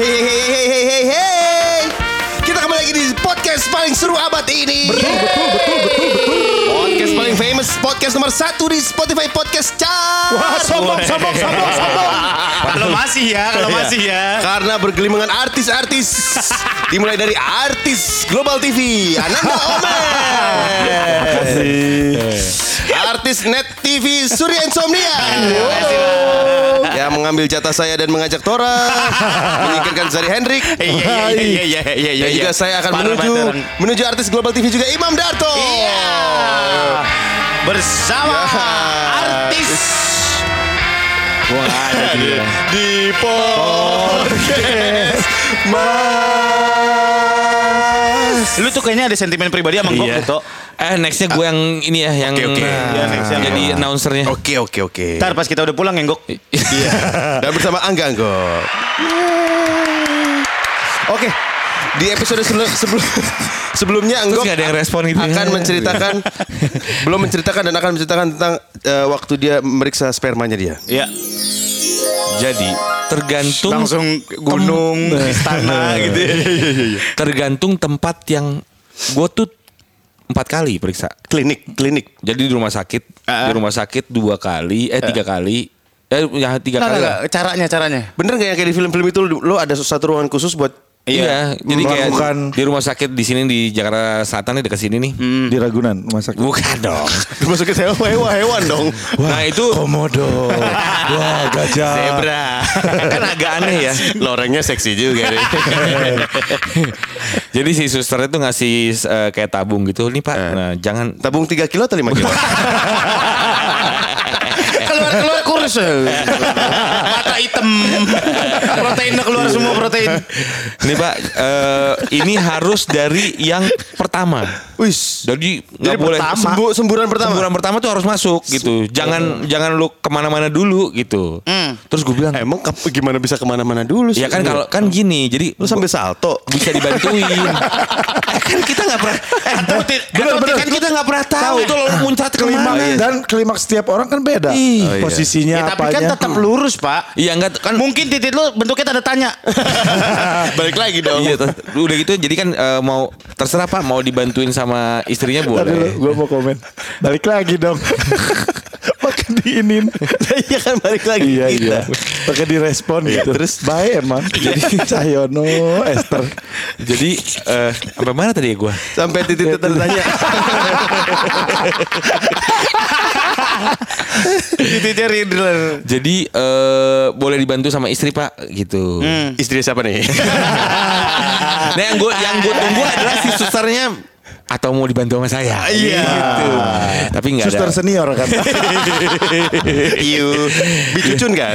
Hey hey hey hey hey hey hey. Kita kembali lagi di podcast paling seru abad ini. Betul betul betul betul betul. Podcast paling famous, podcast nomor satu di Spotify Podcast Chart. Wah, sombong, sombong, sombong, sombong. Kalau masih ya, kalau Iya. masih ya. Karena bergelimangan artis-artis Dimulai dari artis Global TV Ananda Omer Artis Net TV Surya Insomnia Yang mengambil jatah saya dan mengajak Tora Menyingkirkan Zari Hendrik Iya, iya, iya, iya, iya, iya. Dan juga saya akan menuju. Menuju artis Global TV juga Imam Darto Iya. Bersama Ya. artis Gua nggak ada dia. Di podcast Lu tuh kayaknya ada sentimen pribadi sama Gok Iya. gitu. Eh nextnya gue yang ini ya yang Oke, oke. Ya, next yang- jadi announcernya. Oke oke oke Ntar pas kita udah pulang ya Gok. Iya. Dan bersama Angga Anggok. Oke. Di episode sebelum sebelum sebelumnya Anggok nggak ada yang respon gitu ya? akan menceritakan belum menceritakan dan akan menceritakan tentang eh, waktu dia meriksa spermanya dia. Iya. Jadi tergantung Langsung gunung, istana gitu. ya. tergantung tempat yang gue tuh empat kali periksa. Klinik, klinik. Jadi di rumah sakit, Ah. di rumah sakit dua kali, eh tiga kali, eh ya tiga Nggak, kali. nggak. caranya, caranya. Bener gak yang kayak di film-film itu lo ada satu ruangan khusus buat Iya, jadi kayak Melakukan- di rumah sakit di sini di Jakarta Selatan nih dekat sini nih. di Ragunan rumah sakit. Bukan dong. dimasukin hewan-hewan dong. nah itu Komodo. Wah, gajah. Zebra. kan agak aneh ya. Lorengnya seksi juga nih. Jadi si suster itu ngasih eh, kayak tabung gitu nih pak. Nah jangan Tabung 3 kilo atau 5 kilo? keluar keluar kurus. Mata hitam. Proteinnya keluar semua protein. Nih pak, eh, ini harus dari yang pertama. Wis. Jadi nggak boleh pertama. Sembu- semburan pertama. Semburan pertama tuh harus masuk gitu. Jangan jangan lu ke mana-mana dulu gitu. Terus gue bilang, Emang gimana bisa ke mana-mana dulu sih? ya kan kalau kan gini, jadi Lu sambil salto. bisa dibantuin. Eh, kan kita nggak pernah, eh, atau bener, bener. kan kita nggak pernah tahu tuh lo muncrat Klimaks ke mana. dan klimaks setiap orang kan beda. Ih. Oh, iya. Posisinya Ya, tapi kan tetap lurus, Pak. Iya enggak kan Mungkin titik lu bentuknya tanda tanya. Balik lagi dong. Iya, tuh. udah gitu jadi kan eh, mau terserah pak mau dibantuin sama istrinya Tadi boleh. gue mau komen. Balik lagi dong. Pakai diinin. Iya kan balik lagi. iya Kita. iya. Pakai direspon gitu. Terus baik emang. Jadi Cahyono, Esther. Jadi eh sampai mana tadi ya gue? Sampai titik tertanya. Titiknya Riddler. Jadi eh boleh dibantu sama istri pak gitu. Istri siapa nih? Nah yang gue yang gue tunggu adalah si susternya atau mau dibantu sama saya. Iya. Gitu. Tapi nggak ada. Suster senior kan. Iu. Bicucun kan?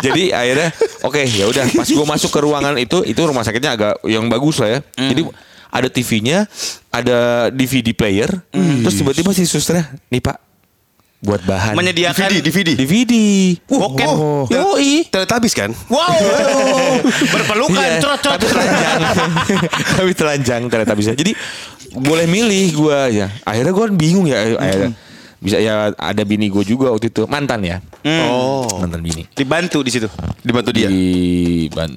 Jadi akhirnya oke ya udah pas gue masuk ke ruangan itu itu rumah sakitnya agak yang bagus lah ya. Jadi ada TV-nya, ada DVD player, terus tiba-tiba si susternya, nih pak, buat bahan. Menyediakan DVD, DVD. DVD. Bokep. Oh. Yoi. Teletabis kan? Wow. Berpelukan, Iya, crot-crot. tapi telanjang. tapi telanjang ternyata bisa. Jadi boleh milih gua ya. Akhirnya gua bingung ya akhirnya. Bisa ya ada bini gue juga waktu itu mantan ya. Oh. Mantan bini. Dibantu di situ. Dibantu dia. Di ban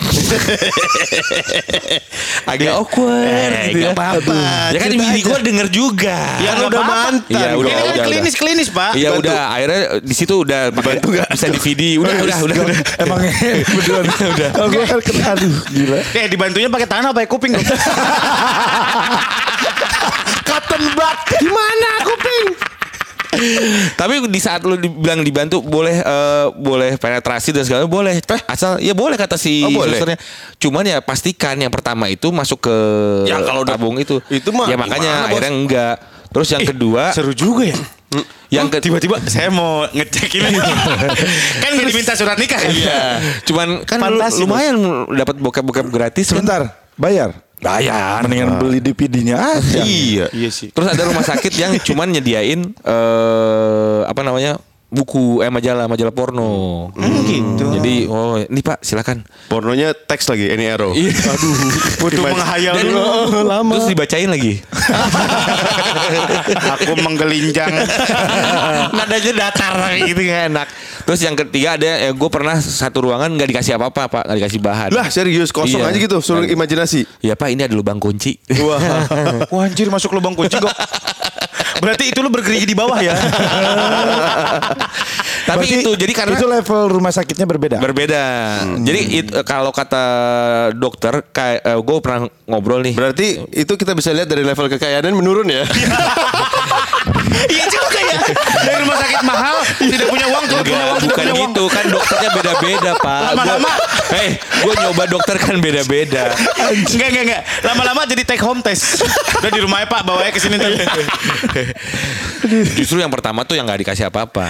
agak awkward Eh, gitu ya. apa-apa, Ya kan bini gue denger juga. Ya, Kan udah mantan. Iya, udah, Ini kan udah, klinis-klinis, Pak. Iya Bantu. udah akhirnya di situ udah Dibantu nggak? bisa DVD udah udah udah udah. Emang beneran. Udah. Gue kan kena aduh gila. Eh dibantunya pakai tanah pakai kuping. Cotton bud. Gimana kuping? Tapi di saat lu dibilang dibantu boleh eh, boleh penetrasi dan segala boleh. Asal ya boleh kata si Oh, boleh. susternya. Cuman ya pastikan yang pertama itu masuk ke Ya, kalau tabung itu. itu mah ya makanya gimana, Bos? akhirnya enggak. Terus yang kedua Seru juga ya. yang Oh, ke- tiba-tiba saya mau ngecek ini. kan gak diminta surat nikah kan? Iya. Cuman kan Fantasi, lumayan dapat bokep-bokep gratis. Sebentar, bayar. Bayar. Mendingan beli DVD-nya aja. Iya. Iya sih. Terus ada rumah sakit yang cuman nyediain eh apa namanya? buku eh majalah majalah porno. Hmm, gitu. Jadi oh ini Pak silakan. Pornonya teks lagi, ini arrow. Iya. Aduh. Butuh menghayal Dan dulu. lama. Terus dibacain lagi. Aku menggelinjang. Nadanya datar gitu kan enak. Terus yang ketiga ada ya gue pernah satu ruangan nggak dikasih apa-apa pak, nggak dikasih bahan. Lah serius kosong Iya. aja gitu, suruh imajinasi. Ya pak ini ada lubang kunci. Wah. Wah anjir masuk lubang kunci kok. Berarti itu lu bergerigi di bawah ya. Tapi Berarti itu jadi karena itu level rumah sakitnya berbeda. berbeda. Jadi it- kalau kata dokter, kayak gue pernah ngobrol nih. Berarti itu kita bisa lihat dari level kekayaan menurun ya. Iya juga ya. Dari rumah sakit mahal tidak punya uang tuh punya uang bukan punya uang. gitu kan dokternya beda-beda pak. Lama-lama. Gua- Eh, gue nyoba dokter kan beda-beda. Enggak enggak enggak. Lama-lama jadi take home test. Udah di rumahnya Pak bawanya ke sini. Justru yang pertama tuh yang nggak dikasih apa-apa.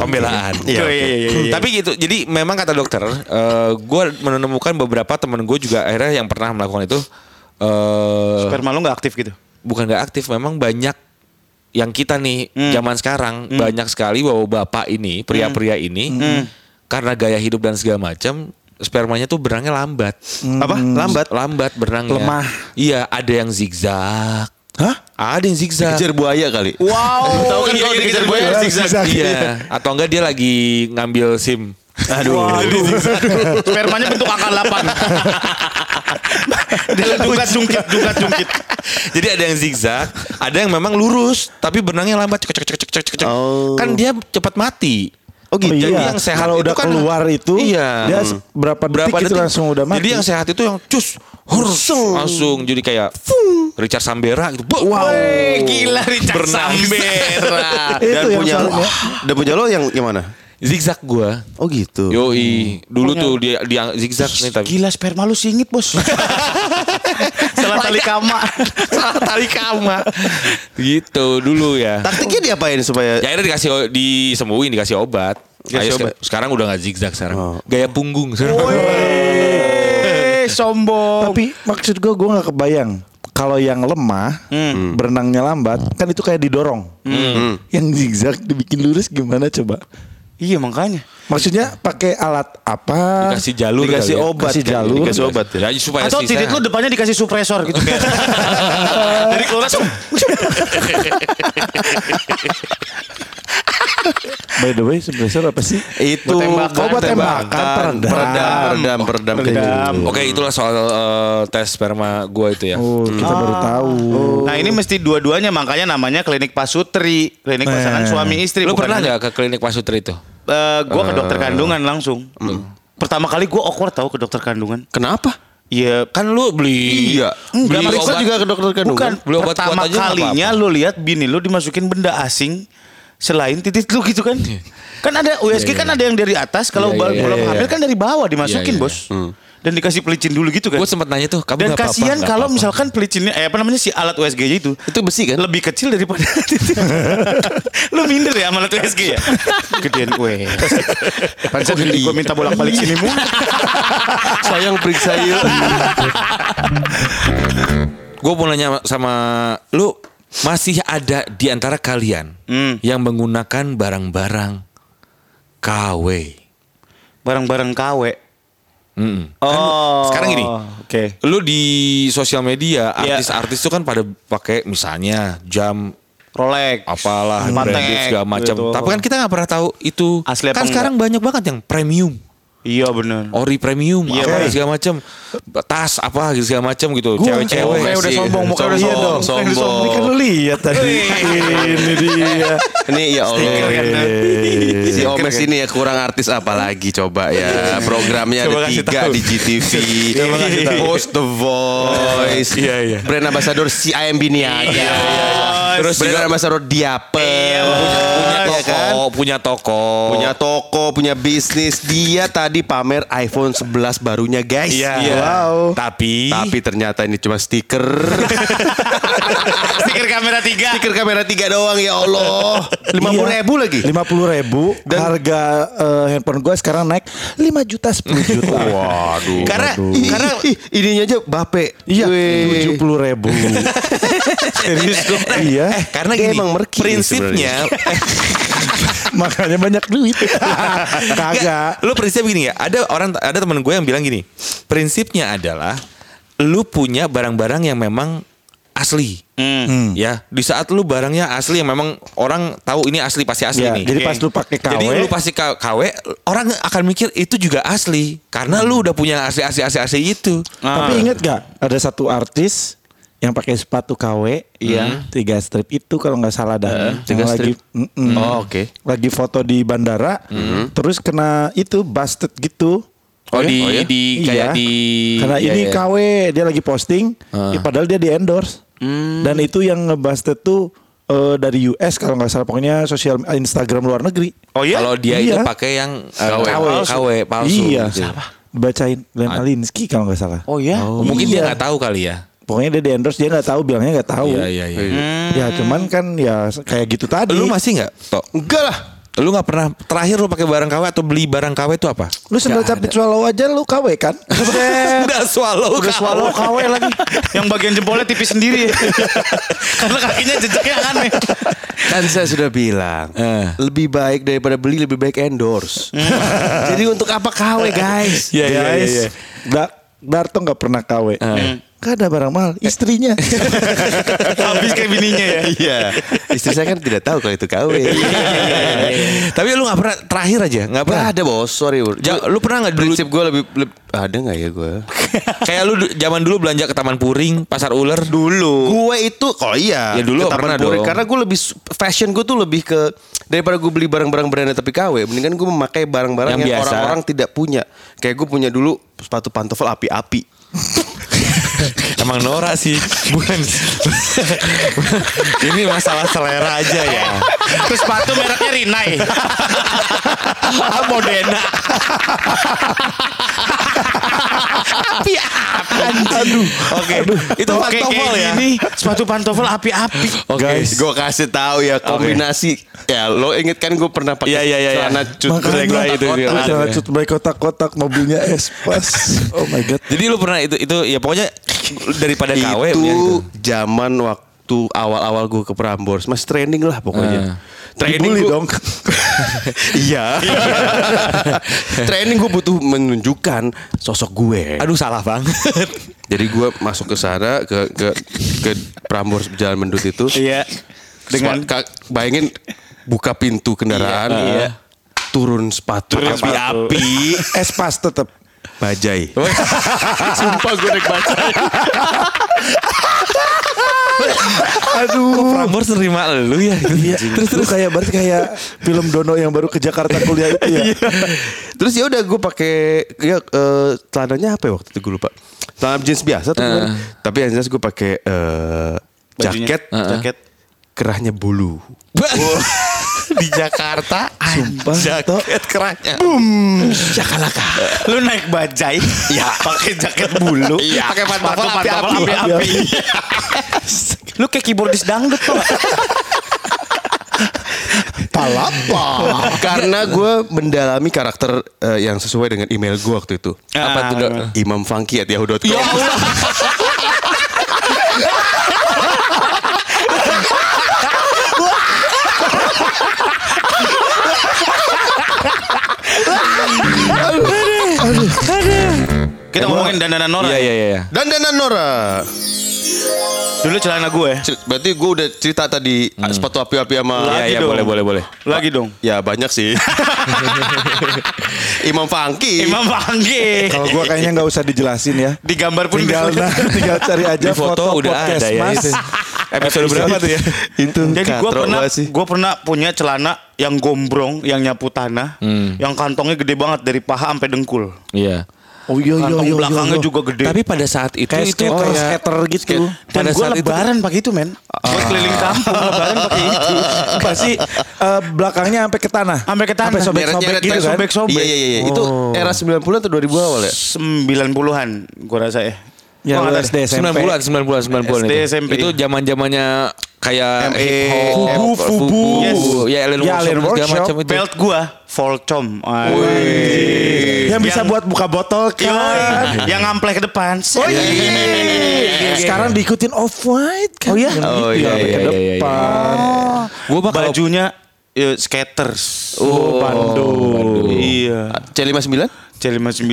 Pembelaan. Iya, Iya, iya, iya, iya. Tapi gitu, jadi memang kata dokter, gue menemukan beberapa temen gue juga akhirnya yang pernah melakukan itu, eh Sperma lu nggak aktif gitu. bukan nggak aktif, memang banyak yang kita nih Hmm. zaman sekarang banyak sekali bahwa bapak ini, pria-pria ini, Hmm. karena gaya hidup dan segala macam, spermanya tuh berangnya lambat. Apa? Lambat. Lambat berangnya. Lemah. Iya, ada yang zigzag. Hah? Ada yang zigzag. Kejar buaya kali. Wow. Tahu kan Iya, kalau dikejar buaya zigzag. zigzag. Iya, atau enggak dia lagi ngambil SIM. Aduh. Spermanya bentuk angka 8. Dia jungkat jungkit jungkat jungkit. Jadi ada yang zigzag, ada yang memang lurus tapi benangnya lambat. Cek, cek, cek, cek, cek, cek. Oh. Kan dia cepat mati. Oh gitu. Jadi Iya, yang sehat kalau itu udah kan keluar itu, iya. dia s- berapa detik itu langsung udah mati. Jadi yang sehat itu yang cus hurs, langsung jadi kayak Richard Sambera gitu. Bo- Wih, gila Richard Berenang. Sambera. Itu Dan yang punya dan punya lo yang yang mana? Zigzag gua. Oh gitu. Yoi, dulu tuh dia dia zigzag nih tapi Gila sperma lu singit bos. Salah tali kama. salah tali kama. gitu dulu ya. Taktiknya diapain supaya Ya akhirnya dikasih disembuhin dikasih obat. Dikasih Ayo, obat. seka- Sekarang udah nggak zigzag sekarang. Oh. Gaya punggung sekarang. Eh, sombong. Tapi maksud gue gue nggak kebayang kalau yang lemah berenangnya lambat kan itu kayak didorong. Yang zigzag dibikin lurus gimana coba? Iya makanya. Maksudnya pakai alat apa? Dikasih jalur dikasih kali ya. obat, Kasih kan? jalur. dikasih obat ya. Ya supaya Atau si titik lu depannya dikasih supresor gitu. Dari keluar langsung. By the way, suppressor apa sih? Itu Tembakan, obat tembakan, peredam. peredam, peredam, peredam, Peredam. gitu. Oke, itulah soal eh, tes sperma gua itu ya. Oh, kita baru tahu. Nah ini mesti dua-duanya makanya namanya klinik pasutri, klinik pasangan suami istri. Lu pernah nggak ke klinik pasutri itu? Eh, gua ke dokter kandungan langsung. Pertama kali gua awkward tahu ke dokter kandungan. Kenapa? Iya, Kan lu beli Iya. beli Enggak, Marisa obat. juga ke dokter kandungan. bukan. Beli obat Pertama aja kalinya lu lihat bini lu dimasukin benda asing selain titik lu gitu kan. kan ada USG kan ada yang dari atas, kalau Iya, iya, belum iya, hamil iya. kan dari bawah dimasukin, Iya, iya. Dan dikasih pelicin dulu gitu kan. Gue sempet nanya tuh, kamu Dan apa-apa, kasihan nggak kalau apa-apa. misalkan pelicinnya eh apa namanya si alat USG itu Itu besi kan? lebih kecil daripada lu minder ya sama alat USG ya gedean gue Pantesan gue minta bolak-balik sini mu Sayang periksa yuk. Gue mau nanya sama lu masih ada di antara kalian Hmm. yang menggunakan barang-barang KW. barang-barang KW Mm-mm. oh sekarang gini. oke Lu di sosial media Iya. artis-artis tuh kan pada pakai misalnya jam Rolex apalah Patek, segala macam. gitu. Tapi kan kita nggak pernah tahu itu. Asli kan sekarang banyak banget yang premium. Iya bener Ori premium Iya, apa segala macam. Tas apa gitu segala macam gitu. Cewek-cewek. Mukanya udah sih. sombong mukanya udah Sombong, sombong sombong. Udah Ini kan lu lihat tadi. Ini dia. Ini ya Allah. Stiker kan, Si Omes ini ya kurang artis apa lagi coba ya Programnya Coba ada tiga tahu. di GTV Host The Voice Iya, iya. Brand Ambassador CIMB Niaga Terus Brand Ambassador Diape punya Iya toko, kan? punya toko. Punya toko, punya bisnis Dia tadi pamer iPhone 11 barunya guys Iya. Wow. Tapi Tapi ternyata ini cuma stiker stiker kamera tiga Stiker kamera tiga doang ya Allah 50 ribu lagi Lima puluh ribu. harga eh, handphone gue sekarang naik 5 juta 10 juta. Waduh karena Ih, karena ih, ininya aja bape Iya, tujuh puluh ribu. serius lu. Iya. Eh, karena Dia gini, emang merki prinsipnya Makanya banyak duit. Kagak. Lu prinsipnya begini ya. Ada orang ada temen gue yang bilang gini. Prinsipnya adalah lu punya barang-barang yang memang asli. Hmm. Ya, di saat lu barangnya asli yang memang orang tahu ini asli pasti asli Ya, nih. jadi pas lu pakai KW, Jadi lu pasti K- KW, orang akan mikir itu juga asli karena lu udah punya asli asli asli asli itu. Ah. Tapi inget gak ada satu artis yang pakai sepatu KW, Iya. tiga strip itu kalau nggak salah dah. Tiga lagi, strip. Mm-mm. Oh, oke. Lagi foto di bandara, terus kena itu busted gitu. Oh, di Oh, ya? di kayak Iya. di Karena Iya, ini iya. KW dia lagi posting, ya padahal dia di endorse. Dan itu yang ngebusted tuh eh, dari US kalau nggak salah pokoknya sosial Instagram luar negeri. Oh iya? Kalau dia itu Iya. pakai yang uh, KW KW, palsu. KW palsu. iya. gitu. Bacain Glenn Alinsky kalau nggak salah. Oh ya? Oh, mungkin dia Iya. nggak tahu kali ya. Pokoknya dia di endorse dia nggak tahu bilangnya nggak tahu. Iya iya iya. Ya cuman kan ya kayak gitu tadi. Lu masih nggak, Tok? Enggak lah. Lu nggak pernah terakhir lu pakai barang KW atau beli barang KW itu apa? Lu sendal capit swallow aja lu KW kan? Udah swallow Udah swallow KW lagi. Yang bagian jempolnya tipis sendiri. Karena kakinya jejaknya aneh. Kan saya sudah bilang, Eh. lebih baik daripada beli lebih baik endorse. Jadi untuk apa KW guys? Iya, iya, Guys, iya, iya. Da- Darto nggak pernah KW. Kan ada barang mahal, istrinya. Habis kayak bininya ya. Iya. Istri saya kan tidak tahu kalau itu KW. Tapi lu nggak pernah terakhir aja, nggak pernah. Gak ada bos, sorry. Ja- lu pernah nggak dulu Prinsip gue lebih, lebih ada nggak ya gue? kayak lu zaman dulu belanja ke Taman Puring, Pasar Ular Dulu. gue itu, kalau iya, Ya dulu ke Taman Puring. dong. Karena gue lebih fashion gue tuh lebih ke daripada gue beli barang-barang branded tapi KW, mendingan gue memakai barang-barang Yang yang, orang-orang tidak punya. Kayak gue punya dulu sepatu pantofel api-api. Emang Nora sih, bukan. Ini masalah selera aja ya. Terus sepatu mereknya Rinai. Modena. Aduh. Oke, itu Oke, pantofel ya. gini, sepatu pantofel api-api. Oke. Guys, gue kasih tahu ya kombinasi. Ya lo inget kan gue pernah pakai Iya, iya, iya, iya. celana cut kotak-kotak. itu jangan cut baik kotak-kotak mobilnya Espas. Oh my god. Jadi lu pernah itu itu ya pokoknya daripada KW itu ya gitu. zaman waktu awal-awal gue ke Prambors masih training lah pokoknya. Training Dibully gua- dong. iya. training gue butuh menunjukkan sosok gue. Aduh salah banget. Jadi gue masuk ke sana ke ke ke Prambors Jalan Mendut itu. Iya. Dengan bayangin buka pintu kendaraan, Iya. turun sepatu api-api, Espas tetap. Bajai. Sumpah gue naik bajai. Aduh. Prambors nerima lu ya. Iya, terus terus kayak berarti kayak film Dono yang baru ke Jakarta kuliah itu ya. Terus ya udah gue pakai ya eh, celananya apa ya waktu itu gue lupa. Celana jeans biasa tuh. kemarin. Tapi yang jelas gue pakai Bajunya. jaket, jaket kerahnya bulu. Di Jakarta Sumpah, jaket kerahnya. Jakalaka. Lu naik bajai, ya pakai jaket bulu, Iya. pakai pantofel api-api. api-api. Lu kayak keyboardis dangdut tuh. Palapa. Karena gue mendalami karakter eh, yang sesuai dengan email gue waktu itu. Apa tuh, Dok? Imam Funky at yahoo.com. Ya Kita ngomongin dandanan Nora. Iya iya iya. Dan Danan Nora. Dulu celana gue. Cer- Berarti gue udah cerita tadi sepatu api-api sama Iya Lagi iya dong. boleh boleh boleh. Lagi dong. Ya banyak sih. Imam Funky. Imam Panggi. Kalau gua kayaknya nggak usah dijelasin ya. Di gambar pun Tinggal bisa. nah, tinggal cari aja Di foto udah podcast ada ya Mas. itu. Episode berapa tuh ya? Itu Jadi gue pernah, gue pernah punya celana yang gombrong, yang nyapu tanah, yang kantongnya gede banget dari paha sampai dengkul. Iya. Oh iya iya Kantong iya. belakangnya iya. juga gede. Tapi pada saat itu kayak itu skater, kayak skater gitu. Dan pada gue saat lebaran pakai itu men. Gue keliling kampung lebaran pakai itu. Pasti eh, belakangnya sampai ke tanah. Sampai ke tanah. Sampai sobek-sobek gitu kan. sobek-sobek. Iya iya iya. Itu era 90-an atau 2000 awal ya? 90-an gue rasa ya. Ya Gua lu nggak SD tahu. SMP. 90-an 90-an 90-an SD, itu. SMP. Itu zaman-zamannya kayak ME, hop, Fubu, Fubu. Yes. Ya Alien Ya, Workshop Alien Workshop. macam itu. Belt gue Volcom. Yang bisa Yang- buat buka botol kan. Yoi, yang ngampleh ke depan. Oh iya. Sekarang diikutin off white kan. Oh iya? Yang Oh iya, iya, ke iya, iya, iya. depan. Gua mah kalau Bajunya eh, skaters. Oh, Bandung. Iya. C59? C59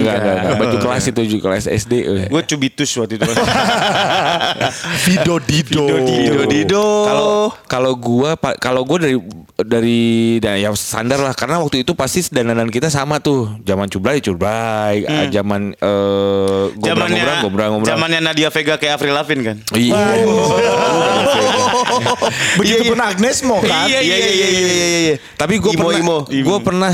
Enggak, enggak, enggak. Batu kelas itu juga kelas SD. eh. Gue cubitus waktu itu. Vido Dido. Dido Dido. Kalau kalau gua pa- kalau gua dari dari dan ya standar lah karena waktu itu pasti dandanan kita sama tuh. Zaman cublai cublai, ah, zaman eh gombrang Zamannya gombrang gombrang gombrang. zamannya Nadia Vega kayak Avril Lavigne kan. Iya. Begitu pun Agnes mau kan? Iya, iya, iya, iya, iya, iya. Tapi gue pernah, gue pernah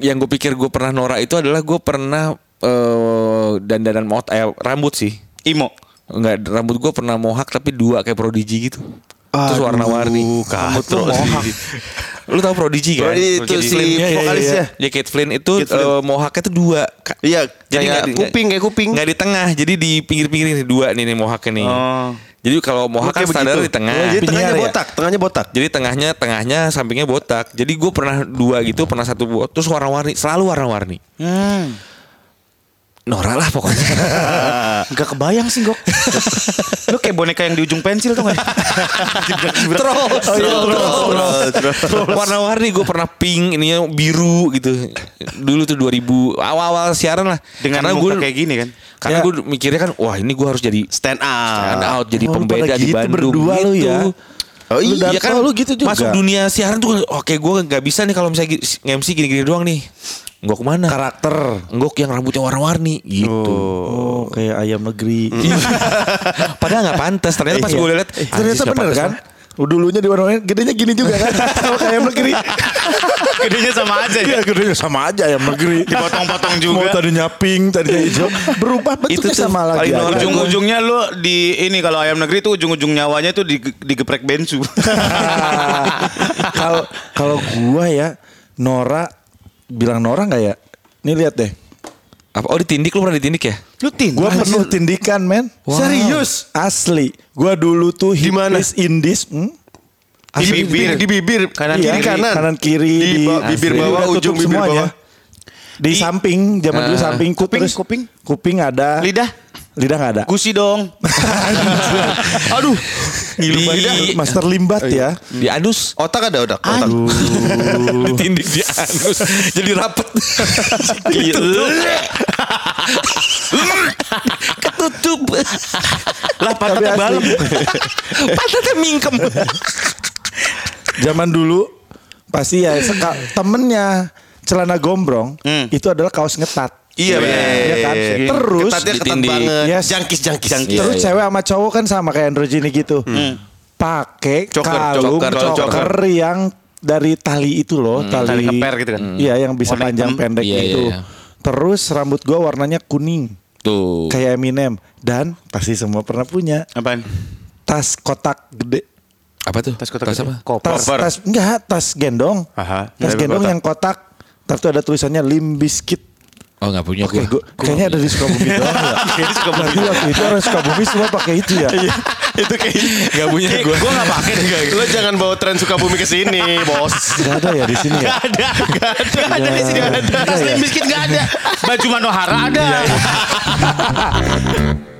yang gue pikir gue pernah norak itu adalah gue pernah eh dandanan mot eh, rambut sih. Imo. Enggak, rambut gue pernah mohak tapi dua kayak Prodigy gitu. Terus warna-warni. Rambut tuh mohak. Lu tahu Prodigy kan? Prodigy itu si Flynn. Iya, iya, vokalisnya. iya. Ya Kate Flynn itu Kate Flynn. eh, mohaknya tuh dua. Iya, Jadi kayak kuping, kayak kuping. Nggak di tengah, jadi di pinggir-pinggir dua nih nih mohaknya nih. Oh. Jadi kalau mohak kan standar begitu. di tengah. Oh, Jadi tengahnya ya? botak, tengahnya botak. Jadi tengahnya tengahnya sampingnya botak. Jadi gue pernah dua gitu, pernah satu terus warna-warni, selalu warna-warni. Hmm. Norak lah pokoknya. Gak kebayang sih Gok Lu kayak boneka yang di ujung pensil tuh gak? Terus, terus, Warna-warni gue pernah pink, ininya biru gitu. Dulu tuh 2000 awal-awal siaran lah. Dengan karena muka kayak gini kan karena Ya. gue mikirnya kan, wah ini gue harus jadi Stand out. stand out, jadi Oh, lu pembeda di gitu Bandung berdua lu gitu. ya. Oh Lu iya Iya kan lu gitu juga. Masuk dunia siaran tuh oke gue nggak bisa nih kalau misalnya nge-MC gini-gini doang nih. Enggak ke mana? Karakter. Enggok yang rambutnya warna-warni gitu. Oh, kayak ayam negeri. Padahal nggak pantas. Ternyata pas Iya. gue lihat, Eh, ternyata bener kan? Dulunya di warna gedenya gini juga kan? Sama kayak ayam negeri. Gedenya sama aja Iya, ya gedenya sama aja ayam negeri. Dipotong-potong juga. Mau tadinya pink, tadinya hijau, berubah bentuknya Itu sama lagi. Ujung-ujung-nya lu di ini kalau ayam negeri tuh ujung-ujung nyawanya tuh dig- digeprek bensu. Kalau kalau gua ya Nora bilang Nora nggak ya? Nih lihat deh. apa? Oh ditindik lu pernah ditindik ya? lu tin. Gua penuh tindikan, men. Serius? Asli. Gua dulu tuh Di hipis indis. Hmm? Di bibir, di bibir, kanan Iya, kiri kanan. kanan kiri Di ba- bibir bawah, Udah ujung bibir semuanya. bawah. Di samping, zaman dulu samping kuping, terus kuping. kuping ada. Lidah. Lidah nggak ada. Gusi dong. Aduh, Di, Master limbat ya. di anus. otak ada otak. otak. ditindik di anus. Jadi rapet. Ketutup. Lah pantatnya balem. Pantatnya mingkem. Zaman dulu pasti ya seka, temennya celana gombrong Hmm. itu adalah kaos ngetat. Iya benar. Iya kan? Terus ketatnya ketat ditindih. banget. Yes. Jangkis jangkis. Iya, terus iya. cewek sama cowok kan sama kayak androgini gitu. Pakai Choker, kalung choker, choker, choker. yang dari tali itu loh, tali, tali ngeper gitu kan. Iya, yang bisa Warna panjang hitam. pendek Iya, iya, itu. iya. Terus rambut gua warnanya kuning Tuh. kayak Eminem dan pasti semua pernah punya Apaan? tas kotak gede. Apa tuh? Tas kotak Tas gede. apa? Koper. Tas tas enggak, tas gendong. Aha, Tas gendong kotak. yang kotak. Tapi tuh ada tulisannya Limbiskit. Oh nggak punya Oke, gue. gua, kayaknya ada di Sukabumi doang ya. Kayaknya suka Berarti waktu itu orang Sukabumi semua pakai itu ya. Itu kayak Nggak punya gue. Gue gak pakai deh. Lo jangan bawa tren Sukabumi ke sini, bos. Gak ada ya di sini ya. ada, gak ada, gak ada di sini. Nggak ada. Tas Nggak ya? Limp Bizkit gak ada. Baju Manohara ada.